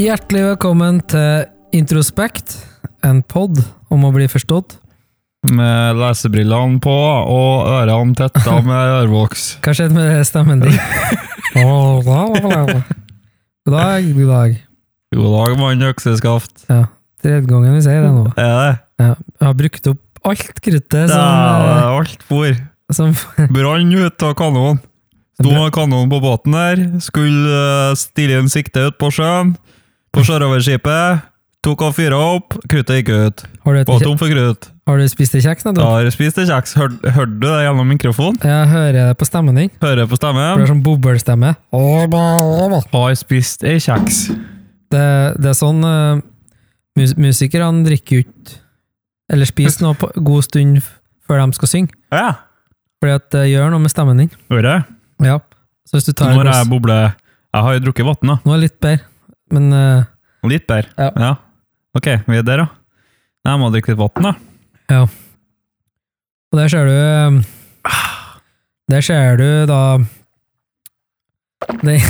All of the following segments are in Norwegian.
Hjertelig velkommen til Introspekt, en pod om å bli forstått. Med lesebrillene på og ørene tetta med ørevoks. Hva skjedde med stemmen din? god dag, god dag. God dag, mann økseskaft. Ja, tredje gangen vi sier det nå. Er det? Ja, jeg har brukt opp alt kruttet som, er alt for. eh, som Brann ut av kanonen. Sto med kanonen på båten der, skulle eh, stille inn sikte ut på sjøen. På sjørøverskipet. Tok og fyra opp, kruttet gikk ut. Har du, Var tom for krutt. har du spist det kjeks? Nettopp? har du spist det kjeks. Hørte hørte du det gjennom mikrofonen? Jeg hører det på stemmen din. Hører på stemmen? det er sånn boblestemme. Har spist ei kjeks. Det, det er sånn uh, mus Musikerne drikker ikke Eller spiser noe på god stund før de skal synge. Ja, Fordi at det gjør noe med stemmen din. hører jeg. Ja. Så hvis du tar Når jeg bobler Jeg har jo drukket vann, da. Nå er det litt bedre, men uh, Litt der? Ja. Ok, vi er der, da. Jeg må drikke litt vann, da. Ja. Og der ser du eh, Der ser du da Den,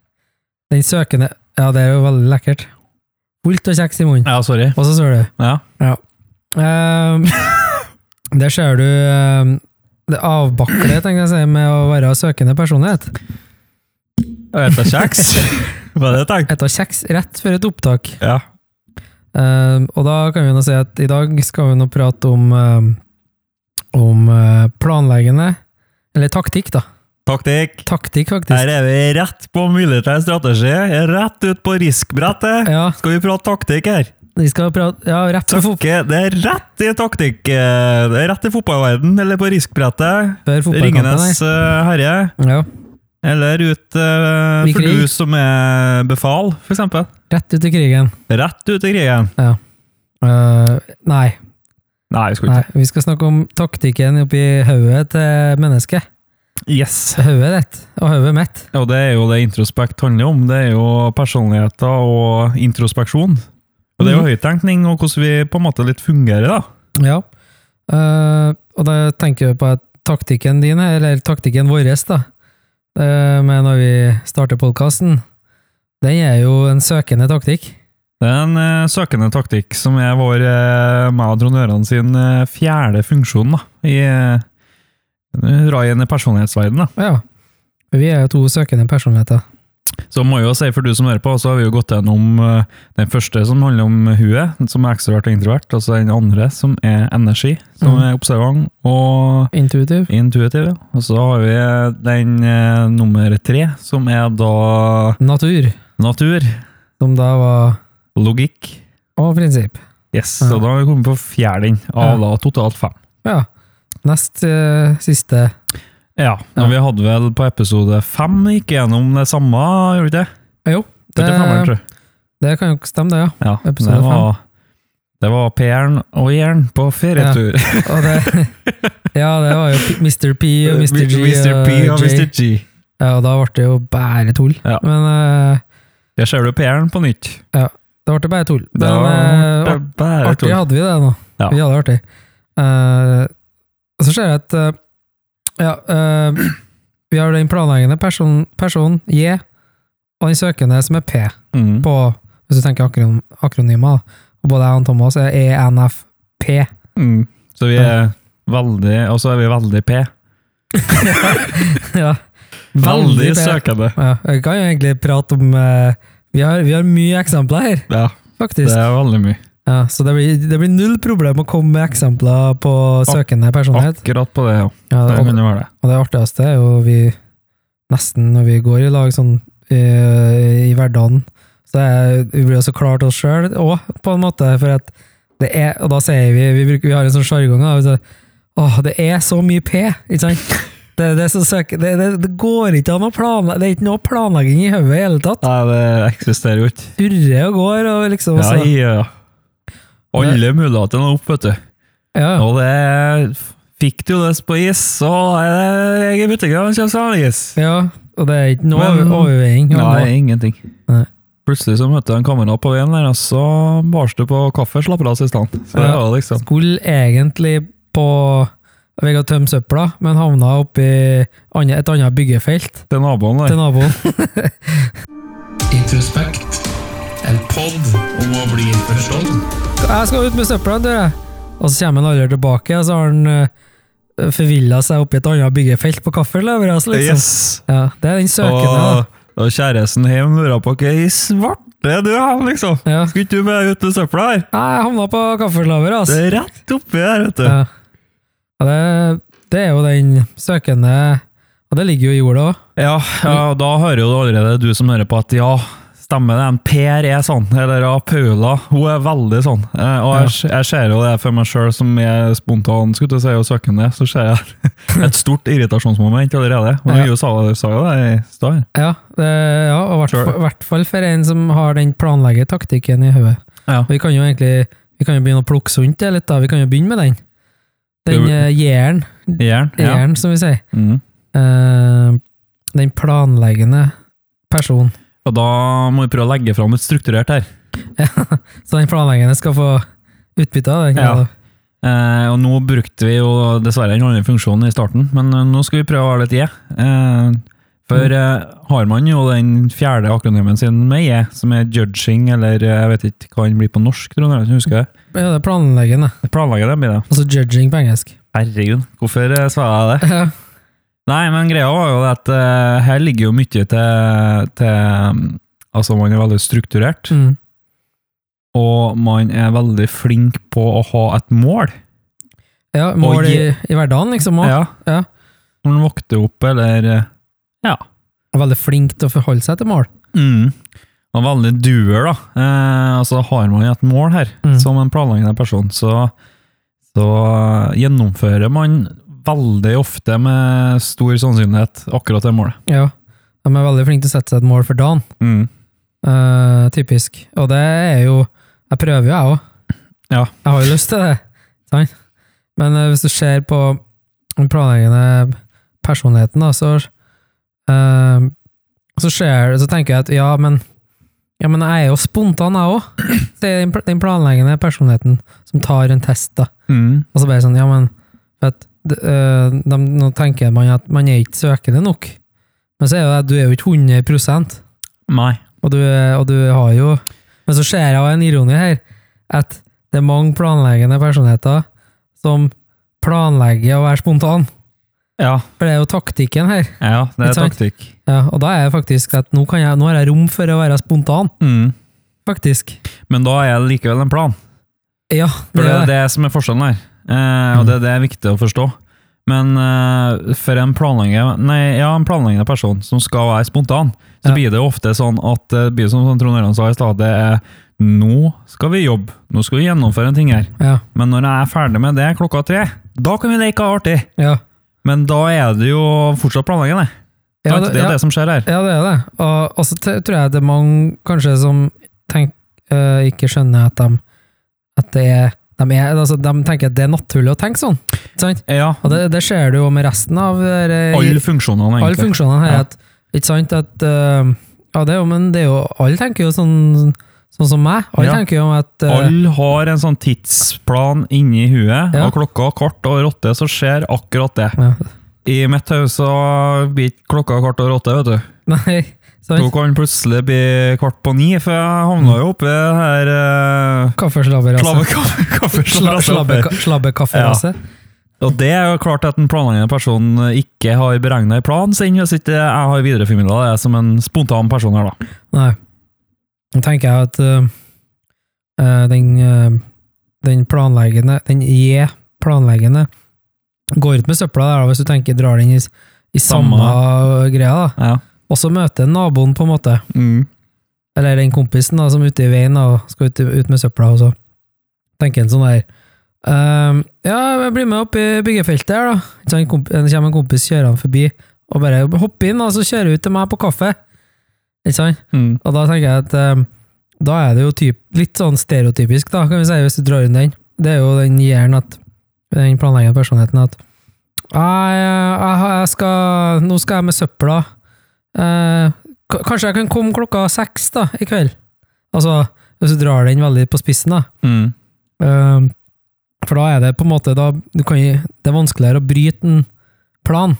den søkende Ja, det er jo veldig lekkert. Fullt av kjeks i munnen. Ja, sorry. Og så ser du Ja. eh, Der ser du um, det avbakle, tenker jeg å si, med å være søkende personlighet. Jeg vet kjeks. Hva er det jeg tar kjeks rett før et opptak. Ja. Uh, og da kan vi nå si at i dag skal vi nå prate om uh, om uh, planleggende Eller taktikk, da. Taktikk. Taktikk, faktisk. Her er vi rett på militær strategi. Rett ut på riskbrettet. Ja, Skal vi prate taktikk her? vi skal prate Ja, rett på Takke, det er rett i taktikk. eh, Det er rett i fotballverden, eller på riskbrettet. Ringenes eh, herre. Ja, Eller ut uh, for krig. du som er befal, for eksempel. rett ut i krigen. Rett ut i krigen. Eh, nei, Nei, skal ikke. nei, vi skal snakke om taktikken oppi hodet til mennesket. Yes. Hodet ditt og hodet mitt. Og det er jo det introspekt handler om. Det er jo personligheter og introspeksjon. Og det er jo Mhm. høyttenkning og hvordan vi på en måte litt fungerer, da. Ja. Uh, og da tenker vi på at taktikken din, eller taktikken vår, da, med når vi starter podkasten, den er jo en søkende taktikk. Det er en uh, søkende taktikk som er vår, uh, meg og Trond Øran sin uh, fjerde funksjon da, i eh, Raien i personlighetsverden. da. Ja. Vi er jo to søkende personligheter. Så må jeg jo si, for du som hører på, så har vi jo gått gjennom eh, den første som handler om huet, som er ekstrovert og introvert, og så den andre som er energi, som mm. er observant og Intuitiv. intuitiv. ja. Og så har vi den eh, nummer tre, som er da Natur, natur, som da var logikk. Og prinsipp. Yes, Ja. så da har vi kommet på fjerden av da totalt fem. Ja. Nest uh, siste Ja, Ja. og vi hadde vel på episode fem gikk gjennom det samme, gjorde vi det? Jo, Det, det, det, det kan jo stemme, det, ja. ja, episode det var, det var Per og Jern på ferietur. Og det, ja, det var jo Mr. P og Mr. G Mr. P og og Mr. G. Ja, og da ble det jo bare tull. Ja. Men uh, Der ser du Peren på nytt. Ja, det ble bare tull. Det Men var eh, bare artig tull. hadde vi det nå. Ja. Vi hadde det artig. Uh, og så ser jeg at eh, ja, eh, vi har den planleggende person, person J, og den søkende som er P, Mm. på, hvis du tenker akron, akronymer. Og både jeg og Thomas er ENFP. Mm. Så vi er veldig Og så er vi veldig P. ja. Veldig P. søkende. Ja, vi kan jo egentlig prate om uh, vi, har, vi har mye eksempler her, Ja, faktisk. det er veldig mye. Ja, så det blir, det blir null problem å komme med eksempler på søkende personlighet. Akkurat på det, ja. Ja, Det og, det. og det artigste er jo vi nesten når vi går i lag sånn i, i hverdagen, så er, vi blir også klart oss sjøl òg, på en måte. For at det er, og da sier vi Vi, bruker, vi har en sånn sjargong. Åh, det er så mye P! Ikke sant? Det, det, er så det, det, går ikke an å planlegge Det er ikke noe planlegging i hodet i hele tatt. Nei, det eksisterer jo ikke. Surrer og går, og liksom Ja, så, ja. Alle mulighetene opp, vet du. ja. Og det Fikk du lyst på is, så er det jeg i butikken og kjøper is. ja, og det er ikke noe Men- overveiing. Nei, ingenting. Nei. Plutselig så møtte jeg en kamerat på veien der, og så bars du på kaffe, slapper av sist stand. Så det Ja. var liksom Skulle egentlig på Jeg vil tømme søpla, men havna oppi et annet byggefelt til naboen til naboen. Introspekt. En pod om å bli forstått. Jeg skal ut med søpla, dør jeg. Og så kommer han aldri tilbake, og så har han uh, forvilla seg oppi et annet byggefelt på kaffeløveret. Altså, liksom. Yes! ja, det er den søkende. Og, og kjæresten hjemme lurer på hva i svarte du har, liksom? Ja. Skulle ikke du med ut med søpla her? Nei, jeg havna på kaffeløveret, altså. Det er rett oppi her, vet du. Ja. Ja, det, det er jo den søkende Og det ligger jo i jorda òg. Ja, ja, da hører jo allerede du som hører på at ja, stemmer det, Per er sånn, eller ja, Paula, hun er veldig sånn. Eh, og jeg, jeg ser jo det for meg sjøl som er spontan, skulle jeg si, og søkende, så ser jeg et stort irritasjonsmoment allerede. Og Ja. sa, sa jo det i stad. Ja, ja, og i hvert, fall- for en som har den planleggertaktikken i hodet. Ja. Vi kan jo egentlig vi kan jo begynne å plukke sunt litt, da. Vi kan jo begynne med den. Den jæren. Jæren, jern, Jern. Ja. som vi sier. Mm. Uh, den planleggende person. Og da må vi prøve å legge fram et strukturert her. Ja, Så den planleggende skal få utbytte av det? Ja. Eh, og nå brukte vi jo dessverre en annen funksjon i starten, men eh, nå skal vi prøve å ha litt E. Eh, for eh, har man jo den fjerde akronymen sin med E, som er judging, eller eh, jeg vet ikke hva den blir på norsk, tror jeg, jeg husker det. Ja, det er planleggende. Planleggende blir det. Altså judging på engelsk. Herregud, hvorfor eh, sa jeg det? Ja. Nei, men greia var jo at uh, her ligger jo mye til, til mm, Altså, man er veldig strukturert, Mm. og man er veldig flink på å ha et mål. ja mål i, i hverdagen, liksom. også. Ja. Ja. Når man våkner opp, eller eh, Ja. Veldig flink til å forholde seg til mål. Mm. Og veldig doer, da. Eh, altså har man et mål her, Mm. som en planleggende person, så, så gjennomfører man veldig ofte med stor sannsynlighet akkurat det målet. Ja. De er veldig flinke til å sette seg et mål for dagen. Mm. Uh, typisk. Og det er jo Jeg prøver jo, jeg òg. Ja. Jeg har jo lyst til det. Sant? Men uh, hvis du ser på den planleggende personligheten, da, så uh, så, skjer, så tenker jeg at ja, men ja, men jeg er jo spontan, jeg òg. Det er den planleggende personligheten som tar en test, da. Mm. Og så bare sånn, ja, men for at, d- øh, de, Nå tenker man at man er ikke søkende nok. Men så er jo det, du er jo ikke 100% Nei. og du, er- og du har jo Men så ser jeg en ironi her, at det er mange planleggende personligheter som planlegger å være spontan. Ja, For det er jo taktikken her. ja det er taktikk. Ja, og da er det faktisk at nå, kan jeg, nå har jeg rom for å være spontan, Mm. faktisk. Men da er det likevel en plan. Ja, For det er det som er forskjellen her, eh, og det, det er viktig å forstå. Men eh, for en planleggende, ja, en planleggende person som skal være spontan, så Ja. blir det ofte sånn at det blir som, Trond Ørjan sa i stad, det er nå skal vi jobbe, nå skal vi gjennomføre en ting her. Ja, Men når jeg er ferdig med det klokka tre, da kan vi leke artig. ja. Men da er det jo fortsatt planleggende. Ja, det, det er det som skjer her. Ja, det er det. Og og så tror jeg det er mange kanskje som tenk, øh, ikke skjønner at de, at det er, de, er altså, de tenker at det er naturlig å tenke sånn. Sant? Ja, Og det, det ser du jo med resten av øh, alle funksjonene egentlig. alle funksjonene her. Ja. At, ikke sant? At, uh, ja, det er jo, men det er jo, alle tenker jo sånn, sånn som meg. Alle Ja. tenker jo at uh, Alle har en sånn tidsplan inni huet, Ja. og klokka kvart over åtte så skjer akkurat det. ja, I mitt hode så blir ikke klokka kvart over åtte, vet du. Nei, Så sant? kan plutselig bli kvart på ni, for jeg havna jo oppi det her uh, Kaffeslabberaset. Og det er jo klart at en planleggende person ikke har beregna en plan sin, hvis ikke jeg har videreformidla det som en spontan person her, da. Nei. Nå tenker jeg at øh, den, uh, den planleggende, den je-planleggende, går ut med søpla der, hvis du tenker drar den i, i samme, samme, greia, da. Ja. Og så møter naboen, på en måte, Mm. eller den kompisen da, som er ute i veien og skal ut, ut med søpla, og så tenker en sånn der ehm, Ja, jeg blir med opp i byggefeltet her, da. Så en kommer en kompis kjørende forbi, og bare hopper inn, og så kjører ut til meg på kaffe. Ikke sant? Mm. Og da tenker jeg at um, da er det jo typ, litt sånn stereotypisk, da, kan vi si, hvis du drar inn den. Det er jo den gjeren at den planleggende personligheten at jeg, jeg, jeg skal, nå skal jeg med søpla. Eh, kanskje jeg kan komme klokka seks da, i kveld? Altså, hvis du drar den veldig på spissen, da. Mm. Eh, for da er det på en måte da, du kan, Det er vanskeligere å bryte en plan,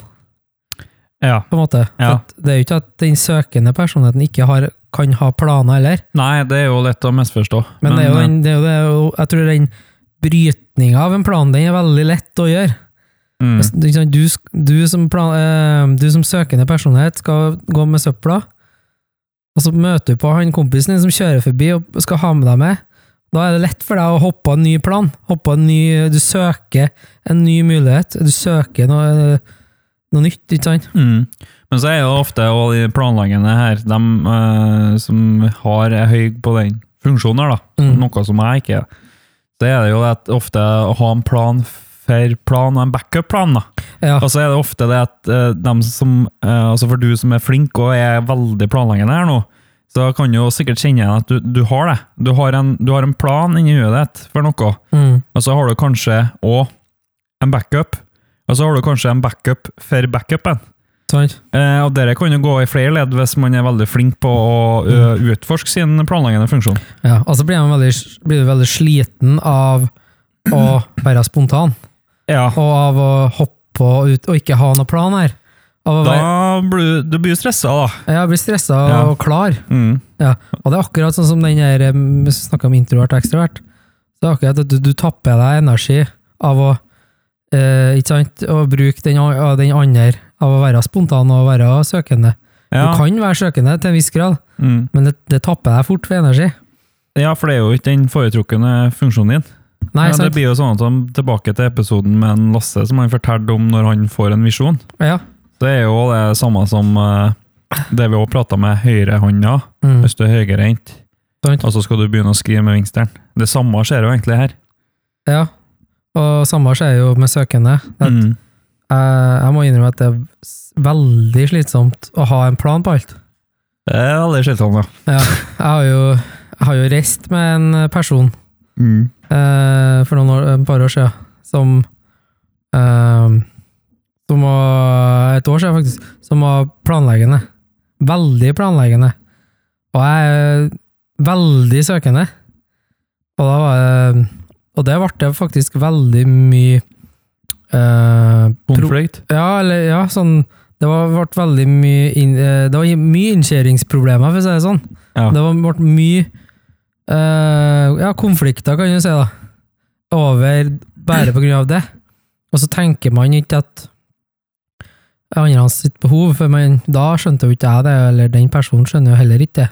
Ja. på en måte. Ja. det er jo ikke at den søkende personligheten ikke har kan ha planer heller. Nei, det er jo lett å misforstå. Men, det er jo eh, den, det er jo, det er jo, jeg tror den brytninga av en plan, den er veldig lett å gjøre. Mm, sant, Du, du, som plan, eh, du som søkende personlighet skal gå med søpla, og så møter du på han kompisen din som kjører forbi og skal ha med deg med. Da er det lett for deg å hoppe på en ny plan. Hoppe en ny, du søker en ny mulighet. Du søker noe, noe nytt, ikke sant? mm. Men så er det ofte og de planleggende her, de uh, som har er høy på den funksjonen, da, Mm. noe som jeg ikke er, så er det jo at ofte å ha en plan for plan og en backup-plan. Ja. Og så er det ofte det at uh, dem som, uh, altså for du som er flink og er veldig planleggende her nå, så kan du jo sikkert kjenne igjen at du, du har det. Du har, en, du har en plan inni huet ditt for noe, Mm. og så har du kanskje òg en backup. Og så har du kanskje en backup for backupen. Eh, og Dere kan jo gå i flere ledd hvis man er veldig flink på å mm. utforske sin planleggende funksjon. Ja, og så blir man veldig, blir du veldig sliten av å være spontan, Ja, og av å hoppe og ut og ikke ha noen plan her. Av å Da blir du, blir stressa, da. ja, blir stressa Ja. og klar. Mm. Ja, og det er akkurat sånn som den der, eh, hvis vi snakker om introvert og ekstrovert, så er det akkurat at du, du tapper deg energi av å, eh, ikke sant, å bruke den, av den andre, av å være spontan og være søkende. Ja. Du kan være søkende til en viss grad, Mm. men det, det tapper deg fort for energi. ja, for det er jo ikke den foretrukne funksjonen din. Nei, ja, det blir jo sånn at han, Tilbake til episoden med en Lasse som han fortalte om når han får en visjon. Ja. Det er jo det samme som eh, det vi også prata med høyrehånda, Mm. hvis du er høyrehendt, og så skal du begynne å skrive med vingsteren. Det samme skjer jo egentlig her. Ja, og samme skjer jo med søkende. Mm. jeg, jeg må innrømme at det er veldig slitsomt å ha en plan på alt. Det er veldig slitsomt, ja. Ja, jeg har jo, jeg har jo reist med en person Mm. Eh, for noen år, et par år siden, som eh, som var et år siden faktisk, som var planleggende. Veldig planleggende. Og jeg er veldig søkende. Og da var det Og det ble det faktisk veldig mye eh, pro- Ja, eller ja, sånn Det var, ble veldig mye inn, eh, Det var mye innkjøringsproblemer, for å si det sånn. Ja. Det ble mye eh, ja, konflikter, kan du si, da. Over bare på grunn av det. Og så tenker man ikke at andre sitt behov, for man, da skjønte jo ikke jeg det, eller den personen skjønner jo heller ikke det.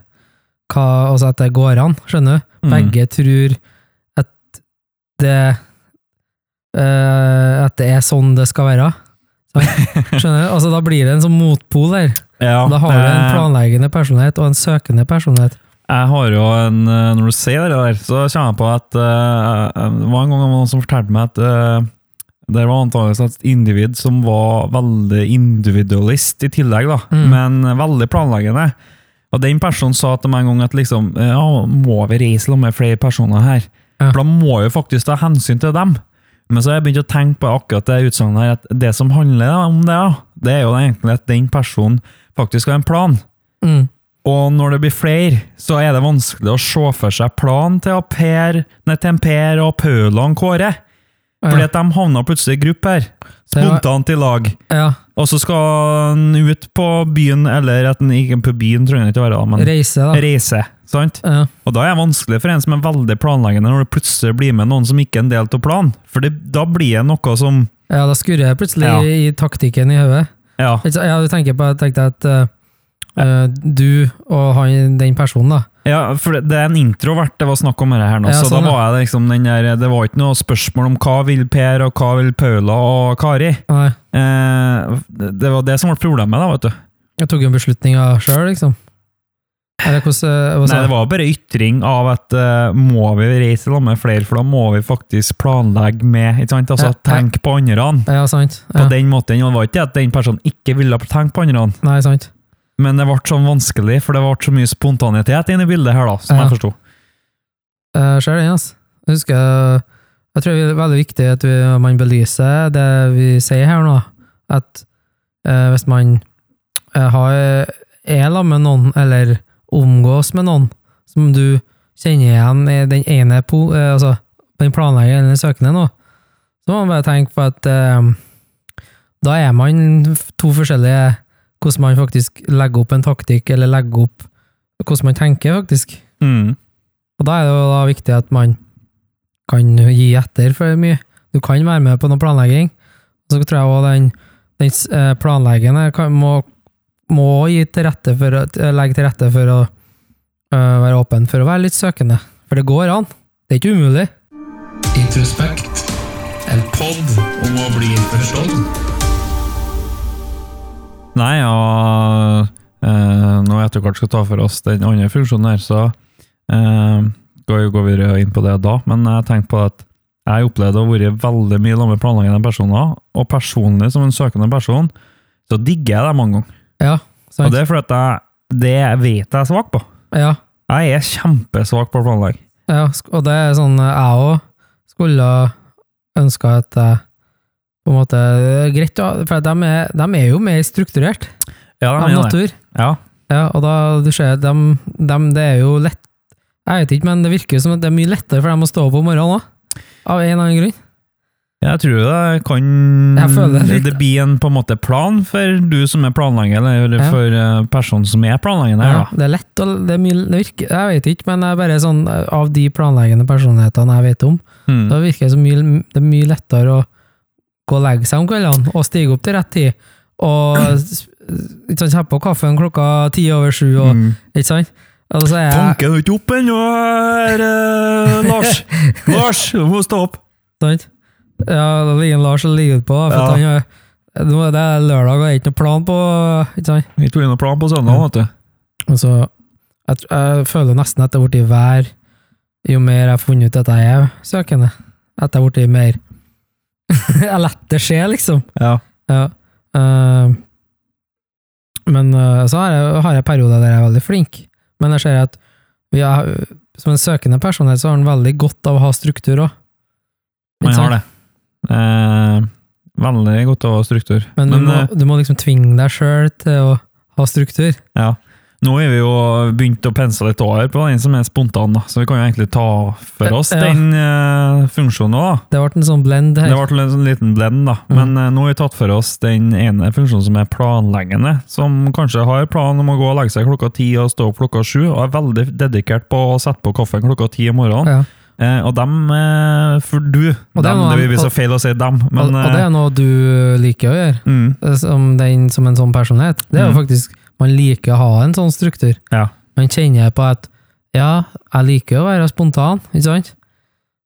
Altså at det går an, skjønner du? Mm. Begge tror at det uh, At det er sånn det skal være. Skjønner du? Altså, da blir det en sånn motpol der. Ja, Da har du en planleggende personlighet og en søkende personlighet. Jeg har jo en eh, Når du sier det der, så kommer jeg på at uh, Det var en gang noen som fortalte meg at uh, det var antakeligvis et individ som var veldig individualist i tillegg, da, Mm. men veldig planleggende. Og den personen sa til meg en gang at liksom, ja, må vi reise med flere personer her? Ja. For da må vi faktisk ta hensyn til dem. Men så har jeg begynt å tenke på akkurat det utsagnet her, at det som handler om det, da, det er jo egentlig at den personen faktisk har en plan. Mm. Og når det blir flere, så er det vanskelig å se for seg planen til, per, nei, til Per og Paula Kåre. Fordi at de havner plutselig i gruppe her, spontant i lag. ja. Og så skal han ut på byen, eller at han ikke på byen tror det ikke å være, men Reise, da. reise. sant? Ja. Og da er det vanskelig for en som er veldig planleggende, når det plutselig blir med noen som ikke er en del av planen. For det, da blir det noe som ja, da skurrer jeg plutselig Ja. i taktikken i hodet. Ja. Ja, du tenker på jeg tenkte at eh, du og han, den personen, da. Ja, for det det er en introvert det var snakk om her nå, Ja, så sånn, da var jeg liksom den der, det var ikke noe spørsmål om hva vil Per og hva vil Paula og Kari. Nei, Eh, det det var det som ble problemet, da, vet du. jeg tok jo beslutninga sjøl, liksom. Eller hvordan eh, Nei, det var bare ytring av at uh, må vi reise sammen med flere, for da må vi faktisk planlegge med, ikke sant? Altså Ja, ja. på andre. Ja, sant. På den måten, det var ikke at den personen ikke ville tenke på andre, Nei, sant. Men det ble sånn vanskelig, for det ble så mye spontanitet inne i bildet her, da, som Ja. jeg forsto. Uh, Ser den, altså. Jeg husker Jeg tror det er veldig viktig at vi, man belyser det vi sier her nå. At eh, hvis man eh, har, er sammen med noen, eller omgås med noen, som du kjenner igjen i den ene po, eh, altså den planleggeren eller søkende nå, så må man bare tenke på at eh, da er man to forskjellige hvordan man faktisk legger opp en taktikk, eller legger opp hvordan man tenker, faktisk. Mm. Og da er det jo da viktig at man kan gi etter for mye. Du kan være med på noe planlegging. Så tror jeg også den, den planleggende kan, må, må gi til rette for, eh, legge til rette for å øh, være åpen for å være litt søkende. For det går an. Det er ikke umulig. Introspekt. En pod om å bli forstått. Nei, og eh, når vi etter hvert skal ta for oss den andre funksjonen her, så eh, går vi gå videre inn på det da. Men jeg tenkte på at jeg opplevde å ha vært veldig mye sammen med planleggende personer, og personlig som en søkende person, så digger jeg det mange ganger. Ja, Og det er fordi at jeg, det vet jeg er svak på. Ja, Jeg er kjempesvak på å planlegge. ja, og det er sånn jeg òg skulle ønska at jeg på en måte det er Greit, for de er, de er jo mer strukturert Ja, av det. natur. Ja. Ja, og da du ser de, de, det er jo lett Jeg vet ikke, men det virker som at det er mye lettere for dem å stå opp om morgenen òg. Av en eller annen grunn. Jeg tror det kan Jeg føler det det blir en på en måte plan for du som er planlegger, eller Ja. for eh, personen som er planlegger Ja, det er lett, og det er mye det virker, Jeg vet ikke, men det er bare sånn av de planleggende personlighetene jeg vet om, Mm. da virker det som mye, det er mye lettere å gå å legge seg om kveldene og stige opp til rett tid. Og ikke sant, på kaffen klokka ti over sju, og, Mm. ikke sant? Altså, så er jeg Tanken er ikke opp ennå, eh, Lars! Lars, du må stå opp! Sant? Ja, da ligger Lars og ligger på, for Ja. han nå er det lørdag og det er ikke noe plan på ikke sant? Ikke noe plan på søndag, vet du. Altså, jeg, jeg føler nesten at det har blitt vær jo mer jeg har funnet ut at jeg er søkende. At jeg har blitt mer Jeg lar det skjer, liksom. Ja. Ja. Uh, men uh, så har jeg, har jeg perioder der jeg er veldig flink. Men jeg ser at har, som en søkende personlighet så har han veldig godt av å ha struktur òg. Man har det. Eh, veldig godt av å ha struktur. Men, du, må, eh, du må liksom tvinge deg sjøl til å ha struktur. ja. Nå har vi jo begynt å pensle litt over på den som er spontan, da. så vi kan jo egentlig ta for oss Ja. den uh, funksjonen òg. Det ble en sånn blend her. Det ble en sånn liten blend, da. Mm. Men uh, nå har vi tatt for oss den ene funksjonen som er planleggende. Som kanskje har plan om å gå og legge seg klokka ti og stå opp klokka sju, og er veldig dedikert på å sette på kaffen klokka ti om morgenen. Ja. Eh, og dem eh, For du Og det dem, Det vil bli så feil å si dem, og, men og det eh, er noe du liker å gjøre, mm, som, den, som en sånn personlighet. Det er jo Mm. faktisk Man liker å ha en sånn struktur. Ja. Man kjenner på at ja, jeg liker å være spontan, ikke sant?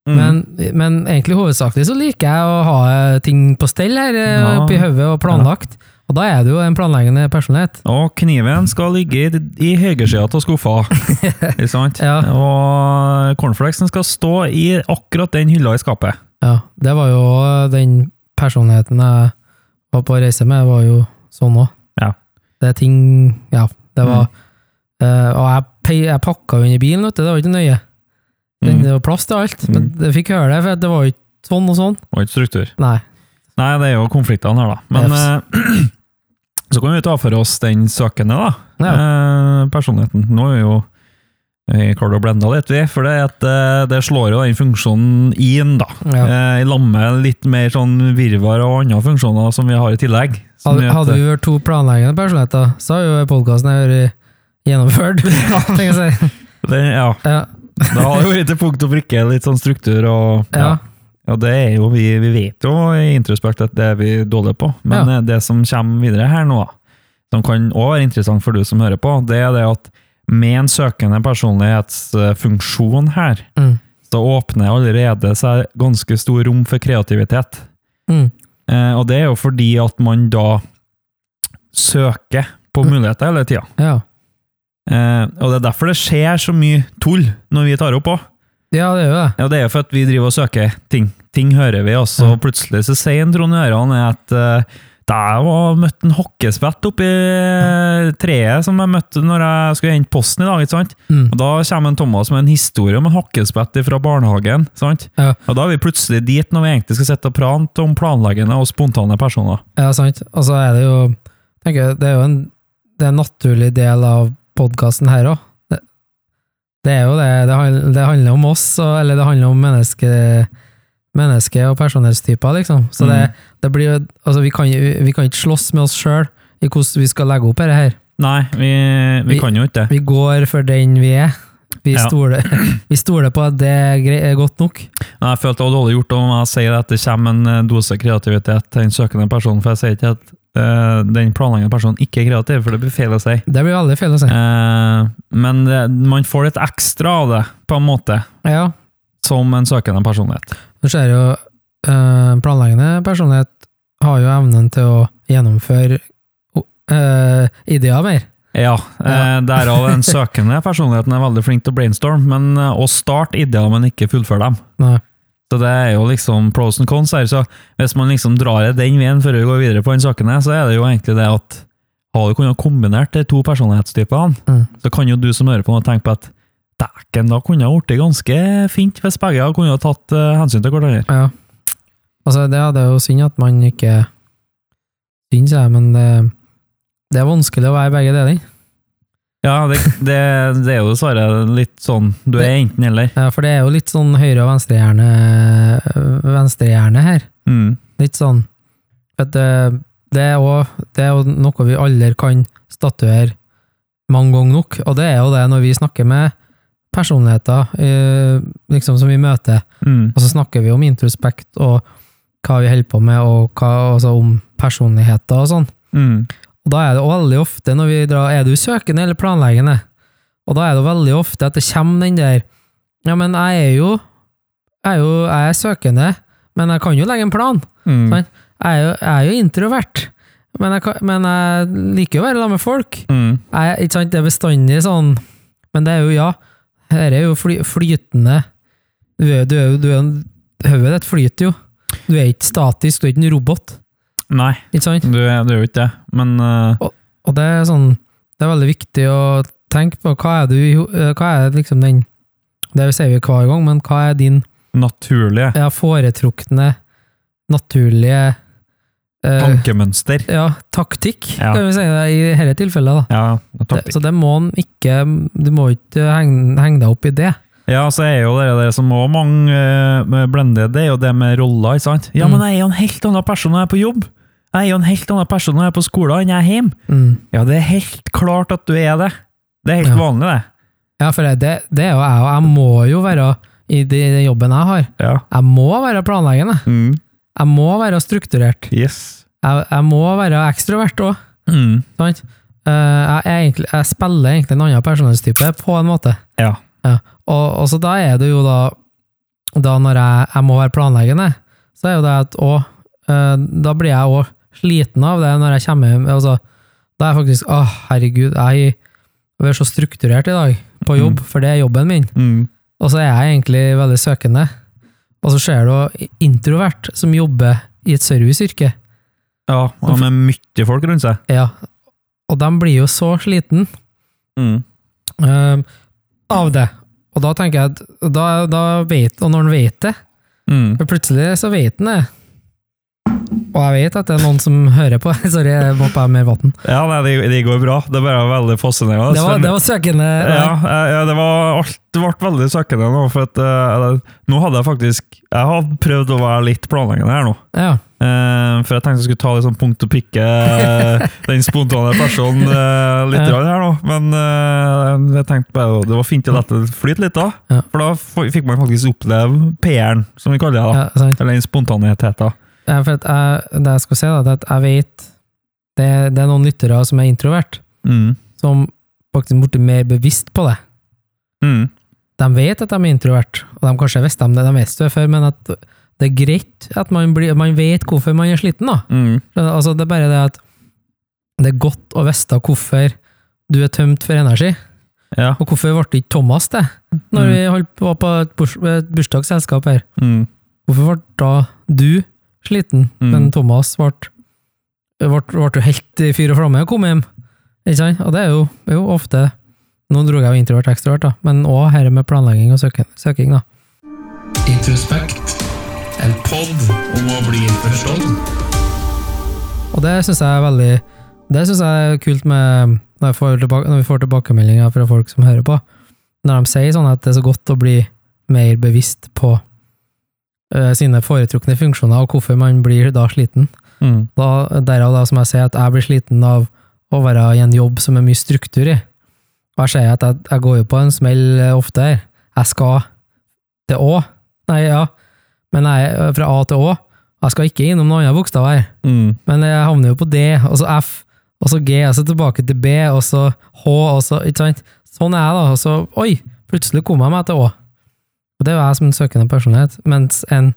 mm. Men, men egentlig hovedsakelig så liker jeg å ha ting på stell her eh, Ja. oppi hodet og planlagt. Og da er det jo en planleggende personlighet. Og kniven skal ligge i, i høyresida av skuffa. Ikke sant? Ja. Og cornflakesen skal stå i akkurat den hylla i skapet. Ja, det var jo den personligheten jeg var på reise med, var jo sånn òg. Det er ting Ja, det var eh, Og jeg, jeg pakka jo inn i bilen, vet du, det var ikke nøye. Det, Mm. det var plass til alt, men Mm. jeg fikk høre det, for det var jo ikke sånn og sånn. Det var ikke struktur. Nei. Nei, det er jo konfliktene her, da. Men eh, så kan vi ta for oss den søkende, da. Ja. Eh, personligheten. Nå er vi jo vi klarte å blende litt, vi. For det, at, eh, det slår jo den funksjonen inn, da. Ja. Eh, I lag med litt mer sånn virvar og andre funksjoner som vi har i tillegg. Hadde, hadde vi vært to planleggende personligheter, så hadde jo podkasten vært gjennomført. tenker jeg si. det, ja, Ja. det har jo vært til punkt og prikke, litt sånn struktur og Ja. Ja, det er jo, vi, vi vet jo i Introspekt at det er vi dårlige på, men eh, det som kommer videre her nå, som kan også være interessant for du som hører på, det er det at med en søkende personlighetsfunksjon her, Mm. så åpner allerede seg ganske stor rom for kreativitet. Mm. Eh, og det er jo fordi at man da søker på Mm. muligheter hele tida. Ja. Eh, og det er derfor det skjer så mye tull når vi tar opp òg. ja, det er jo det. Ja, det er jo for at vi driver og søker ting. Ting hører vi, og så Ja. plutselig så sier en Trond Øran at uh, jeg var møtt en hockeyspett oppi treet som jeg møtte når jeg skulle hente posten i dag. ikke sant? Mm. Og Da kommer en Thomas med en historie om en hockeyspett fra barnehagen. sant? Ja. Og Da er vi plutselig dit når vi egentlig skal sitte og prate om planleggende og spontane personer. Ja, sant. Og så er det jo tenker jeg, Det er jo en, det er en naturlig del av podkasten her òg. Det, det er jo det. Det, handler- det handler om oss, eller det handler om menneske, menneske og personlighetstyper, liksom. Så det, Mm. det blir Altså, vi kan, vi kan ikke slåss med oss sjøl i hvordan vi skal legge opp dette her. Nei, vi, vi Vi- kan jo ikke det. Vi går for den vi er. Vi Ja. stoler, vi stoler på at det er grei- er godt nok. Men jeg følte det var dårlig gjort om jeg sier at det kommer en eh, dose kreativitet til den søkende personen, for jeg sier ikke at eh, den planleggende personen ikke er kreativ, for det blir feil å si. Det blir veldig feil å si. Eh, men det, man får litt ekstra av det, på en måte, Ja, som en søkende personlighet. Du ser jo eh, planleggende personlighet har jo evnen til å gjennomføre eh, ideer mer. Ja, eh, derav den søkende personligheten er veldig flink til å brainstorme, men eh, å starte ideer, men ikke fullføre dem. Nei. Så det er jo liksom pros and cons her, så hvis man liksom drar det den veien før vi går videre på den søkende, så er det jo egentlig det at har du kunnet kombinert de to personlighetstypene, Mm. så kan jo du som hører på nå tenke på at dæken, da kunne det blitt ganske fint hvis begge kunne ha tatt eh, hensyn til hverandre. Ja. Altså, det, det er jo synd at man ikke Synd, det, jeg, men det, det er vanskelig å være begge deler. Ja, det, det, det er jo dessverre litt sånn, du er enten eller. Ja, for det er jo litt sånn høyre- og venstrehjerne venstrehjerne her. Mm. Litt sånn at det, det, er også, det er jo noe vi aldri kan statuere mange ganger nok, og det er jo det når vi snakker med personligheter eh, liksom som vi møter, Mm. og så snakker vi om introspekt og hva vi holder på med, og hva, altså om personligheter og sånn. Mm. Og da er det veldig ofte når vi drar, er du søkende eller planleggende? Og da er det veldig ofte at det kommer den der, ja, men jeg er jo, jeg er jo, jeg er søkende, men jeg kan jo legge en plan. Mm. Sånn? Jeg er jo, jeg er jo introvert, men jeg, men jeg liker jo å være sammen med folk. Mm. Jeg, ikke sant, det er bestandig sånn, men det er jo, ja, her er jo fly, flytende, du er, du er jo, du er, en- hodet ditt flyter jo. Du er ikke statisk, du er ikke en robot, Nei, ikke sant? du, er- du er jo ikke det, men uh... Og det er sånn, det er veldig viktig å tenke på hva er du, eh, hva er liksom den, det sier vi hver gang, men hva er din naturlige ja, foretrukne, naturlige tankemønster. ja, taktikk, Ja. kan vi si det, i dette tilfellet. Da. Ja, taktikk. så det må en ikke, du må ikke henge, henge deg opp i det. Ja, så er jo det der som òg mange uh, blender, det er jo det med roller, ikke sant? Ja, Mm. men jeg er jo en helt annen person når jeg er på jobb. Jeg er jo en helt annen person når jeg er på skolen enn jeg er hjemme. Mm. Ja, det er helt klart at du er det. Det er helt Ja. vanlig, det. Ja, for det, det er jo jeg, og jeg må jo være i den jobben jeg har. Ja. Jeg må være planleggende. Mm. Jeg må være strukturert. Yes. Jeg, jeg må være ekstrovert òg. Mm. Eh, jeg, egentlig, jeg spiller egentlig en annen personlighetstype, på en måte. Ja. Og, og så da er det jo da Da når jeg, jeg må være planleggende, så er jo det at å, eh, Da blir jeg òg sliten av det når jeg kommer hjem. Altså, da er jeg faktisk Å, herregud, jeg er så strukturert i dag på jobb, for det er jobben min. Mm. Og så er jeg egentlig veldig søkende. Og så ser du introvert som jobber i et serviceyrke. Ja, og med mye folk rundt seg. Ja. Og de blir jo så sliten Mm. uh, av det. Og da tenker jeg at da, da vet, Og når han vet det, Mm. plutselig så vet han det. Og jeg vet at det er noen som hører på. Sorry, jeg må ha mer vann. Ja, nei, det, det går bra. Det bare veldig fascinerende. Det var, det var søkende. Ja, ja, ja, det var alt det ble veldig søkende nå, for at eh, nå hadde jeg faktisk Jeg har prøvd å være litt planleggende her nå. Ja. Uh, for jeg tenkte jeg skulle ta litt sånn punkt og pikke eh, den spontane personen uh, litt Ja. her nå, men eh, jeg tenkte bare det var fint å la det flyte litt da. Ja. For da fikk man faktisk oppleve PR-en, som vi kaller det. da. ja. Eller den spontaniteten. Ja, for at jeg, det jeg skal si, da, det er at jeg vet det, det er noen lyttere som er introvert, Mm. som faktisk blitt mer bevisst på det. Mm. De vet at de er introvert, og de kanskje visste om det, de visste det før, men at det er greit at man, blir, man vet hvorfor man er sliten. da. Mm. Altså, det er bare det at det er godt å vite hvorfor du er tømt for energi. Ja. Og hvorfor ble ikke Thomas det, når Mm. vi holdt på på et, burs, et bursdagsselskap her? Mm. Hvorfor ble da du sliten, Mm. men Thomas ble, ble, ble jo helt i fyr og flamme og kom hjem? Ikke sant? Og det er jo, er jo ofte Nå dro jeg jo introvert ekstrovert, da, men òg her med planlegging og søking. søking da. Introspekt. En pod om å bli forstått. Og det syns jeg er veldig Det synes jeg er kult med når, jeg får tilbake, når vi får tilbakemeldinger fra folk som hører på. Når de sier sånn at det er så godt å bli mer bevisst på sine foretrukne funksjoner, og hvorfor man blir da sliten. Mm. Da, derav da som jeg sier at jeg blir sliten av å være i en jobb som er mye struktur i. Og jeg ser at jeg, jeg går jo på en smell eh, ofte her. Jeg skal til Å. Nei, ja. Men jeg er fra A til Å. Jeg skal ikke innom noen andre bokstaver her. Mm. Men jeg havner jo på D, og så F, og så G, og så tilbake til B, og så H, og så Ikke sant? Sånn er jeg, da. Og så Oi! Plutselig kom jeg meg til Å. Og det er jo jeg som en søkende personlighet. Mens en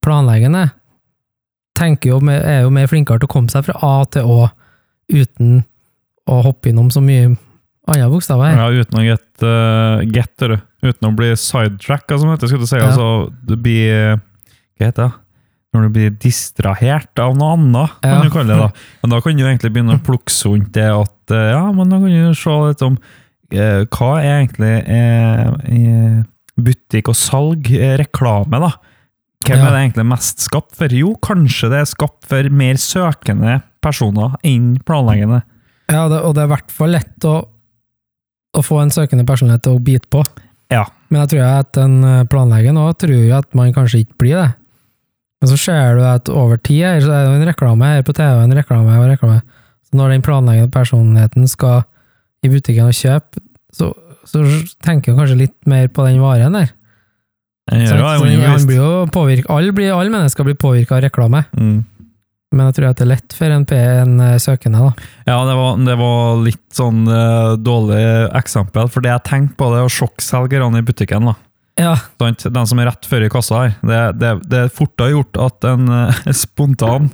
planleggende tenker jo, er jo mer flinkere til å komme seg fra A til Å uten å hoppe innom så mye andre bokstaver. Ja, uten å get, uh, get du. Uten å bli sidetracka, som det heter. Si. Ja. Altså, du blir Hva heter det? Når du blir distrahert av noe annet, kan Ja. du kalle det. da. Men da kan du egentlig begynne å plukke rundt det at eh, ja, men da kan du se litt om eh, hva er egentlig er, eh, butikk og salg, eh, reklame, da. Hvem Ja. er det egentlig mest skapt for? Jo, kanskje det er skapt for mer søkende personer enn planleggende. Ja, det, og det er i hvert fall lett å, å få en søkende personlighet til å bite på. Ja. Men jeg tror at en eh, planlegger nå tror jo at man kanskje ikke blir det. Men så ser du at over tid er det en reklame her på TV, en reklame og reklame. Så når den planleggende personligheten skal i butikken og kjøpe, så, så tenker jeg kanskje litt mer på den varen der. Jeg gjør det, Så underbevisst. han blir jo påvirket, alle, blir, alle mennesker blir påvirka av reklame, Mm. men jeg tror at det er lett for en, en eh, søkende. da. Ja, det var, det var litt sånn uh, dårlig eksempel, for det jeg tenkte på, det er å sjokkselgerne i butikken. da. Ja? Den som er rett før i kassa her. Det, det, det er fortere gjort at en uh, spontan,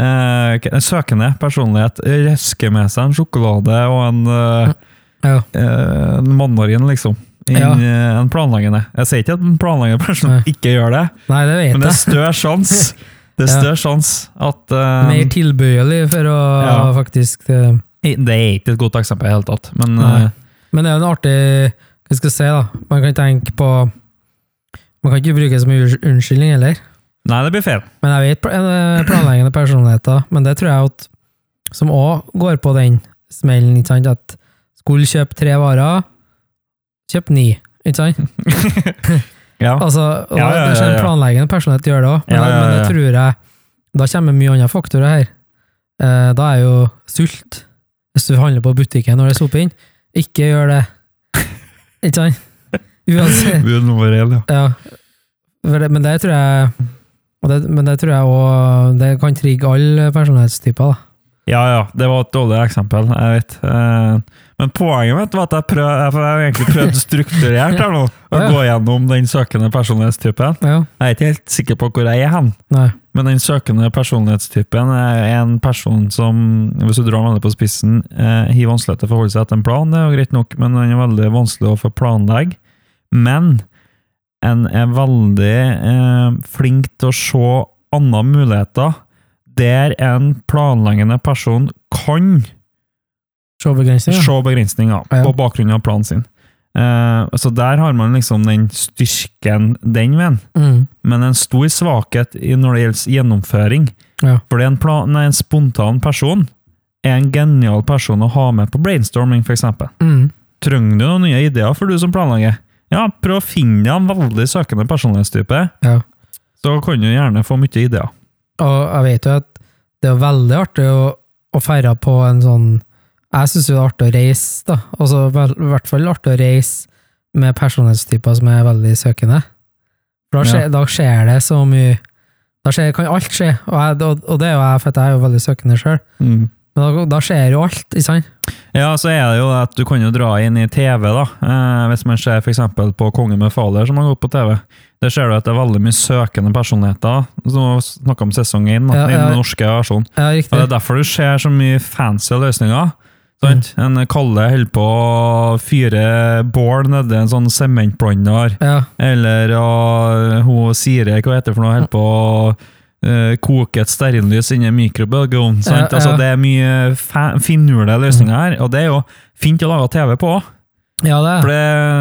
uh, søkende personlighet røsker med seg en sjokolade og en, eh, ja. eh, en mandarin, liksom. Ja. eh, en planleggende. Jeg sier ikke at en planleggende person Nei. ikke gjør det, Nei, det vet men det er større sjanse Det er større sjanse at uh, Mer tilbøyelig for å Ja. faktisk uh, Det er ikke et godt eksempel i det hele tatt, men eh, Men det er jo en artig Hva skal jeg si, da? Man kan tenke på Man kan ikke bruke det som unnskyldning heller. Nei, det blir feil. Men jeg vet pl- eh, planleggende personligheter, men det tror jeg at som òg går på den smellen, ikke sant? At skulle kjøpe tre varer, kjøp ni, ikke sant? Ja. Altså, og Ja, ja, det ja, ja. planleggende personlighet gjør det òg, men, Ja, men det tror jeg Da kommer mye andre faktorer her. Eh, da er jo sult. Hvis du handler på butikken når det er sope inn, ikke gjør det. Ikke sant? Uansett. Bud nummer én, ja. Ja. Men det tror jeg og det, Men det tror jeg òg Det kan trigge alle personlighetstyper, da. Ja, ja, det var et dårlig eksempel, jeg vet. Eh, Men poenget mitt var at jeg, prøv, jeg har egentlig prøvd strukturert her nå, å gå gjennom den søkende personlighetstypen. Ja. Jeg er ikke helt sikker på hvor jeg er hen, Nei. men den søkende personlighetstypen er en person som, hvis du drar veldig på spissen, eh, har vanskelig til å forholde seg til en plan, det er jo greit nok, men den er veldig vanskelig å få planlegge. Men en er veldig eh, flink til å se andre muligheter, der en planleggende person kan Showbegrensning, se begrensninger Ja. på bakgrunn av planen sin. Eh, så der har man liksom den styrken den veien, Mm. men en stor svakhet i når det gjelder gjennomføring. Ja. For det en, plan, nei, en spontan person er en genial person å ha med på brainstorming, f.eks. Mm. Trenger du noen nye ideer for du som planlegger? Ja, prøv å finne en veldig søkende personlighetstype, Ja. så kan du gjerne få mye ideer. Og jeg vet jo at det er jo veldig artig å, å feire på en sånn Jeg syns jo det er artig å reise, da. Altså, I hvert fall artig å reise med personlighetstyper som er veldig søkende. For da skjer, Ja. da skjer det så mye Da skjer, kan alt skje, og, jeg, og, og det er jo jeg, for jeg er jo veldig søkende sjøl. Da, da skjer jo alt, ikke sant? Ja, så er det jo at du kan jo dra inn i TV, da. Eh, hvis man ser f.eks. på Kongen befaler, som har gått på TV. Der ser du at det er veldig mye søkende personligheter. Som Snakka om sesong én, Ja, i ja. den norske versjonen. Ja, riktig. Og. Det er derfor du ser så mye fancy løsninger. Sant? Mm. En Kalle holder på å fyre bål nedi en sånn sementblander. Ja, Eller og, hun Siri, hva heter det for noe, holder på å eh, koke et stearinlys inni en mikrobølgeovn. sant? Ja, ja. Altså, det er mye finurlige løsninger her, og det er jo fint å lage TV på. ja det er det,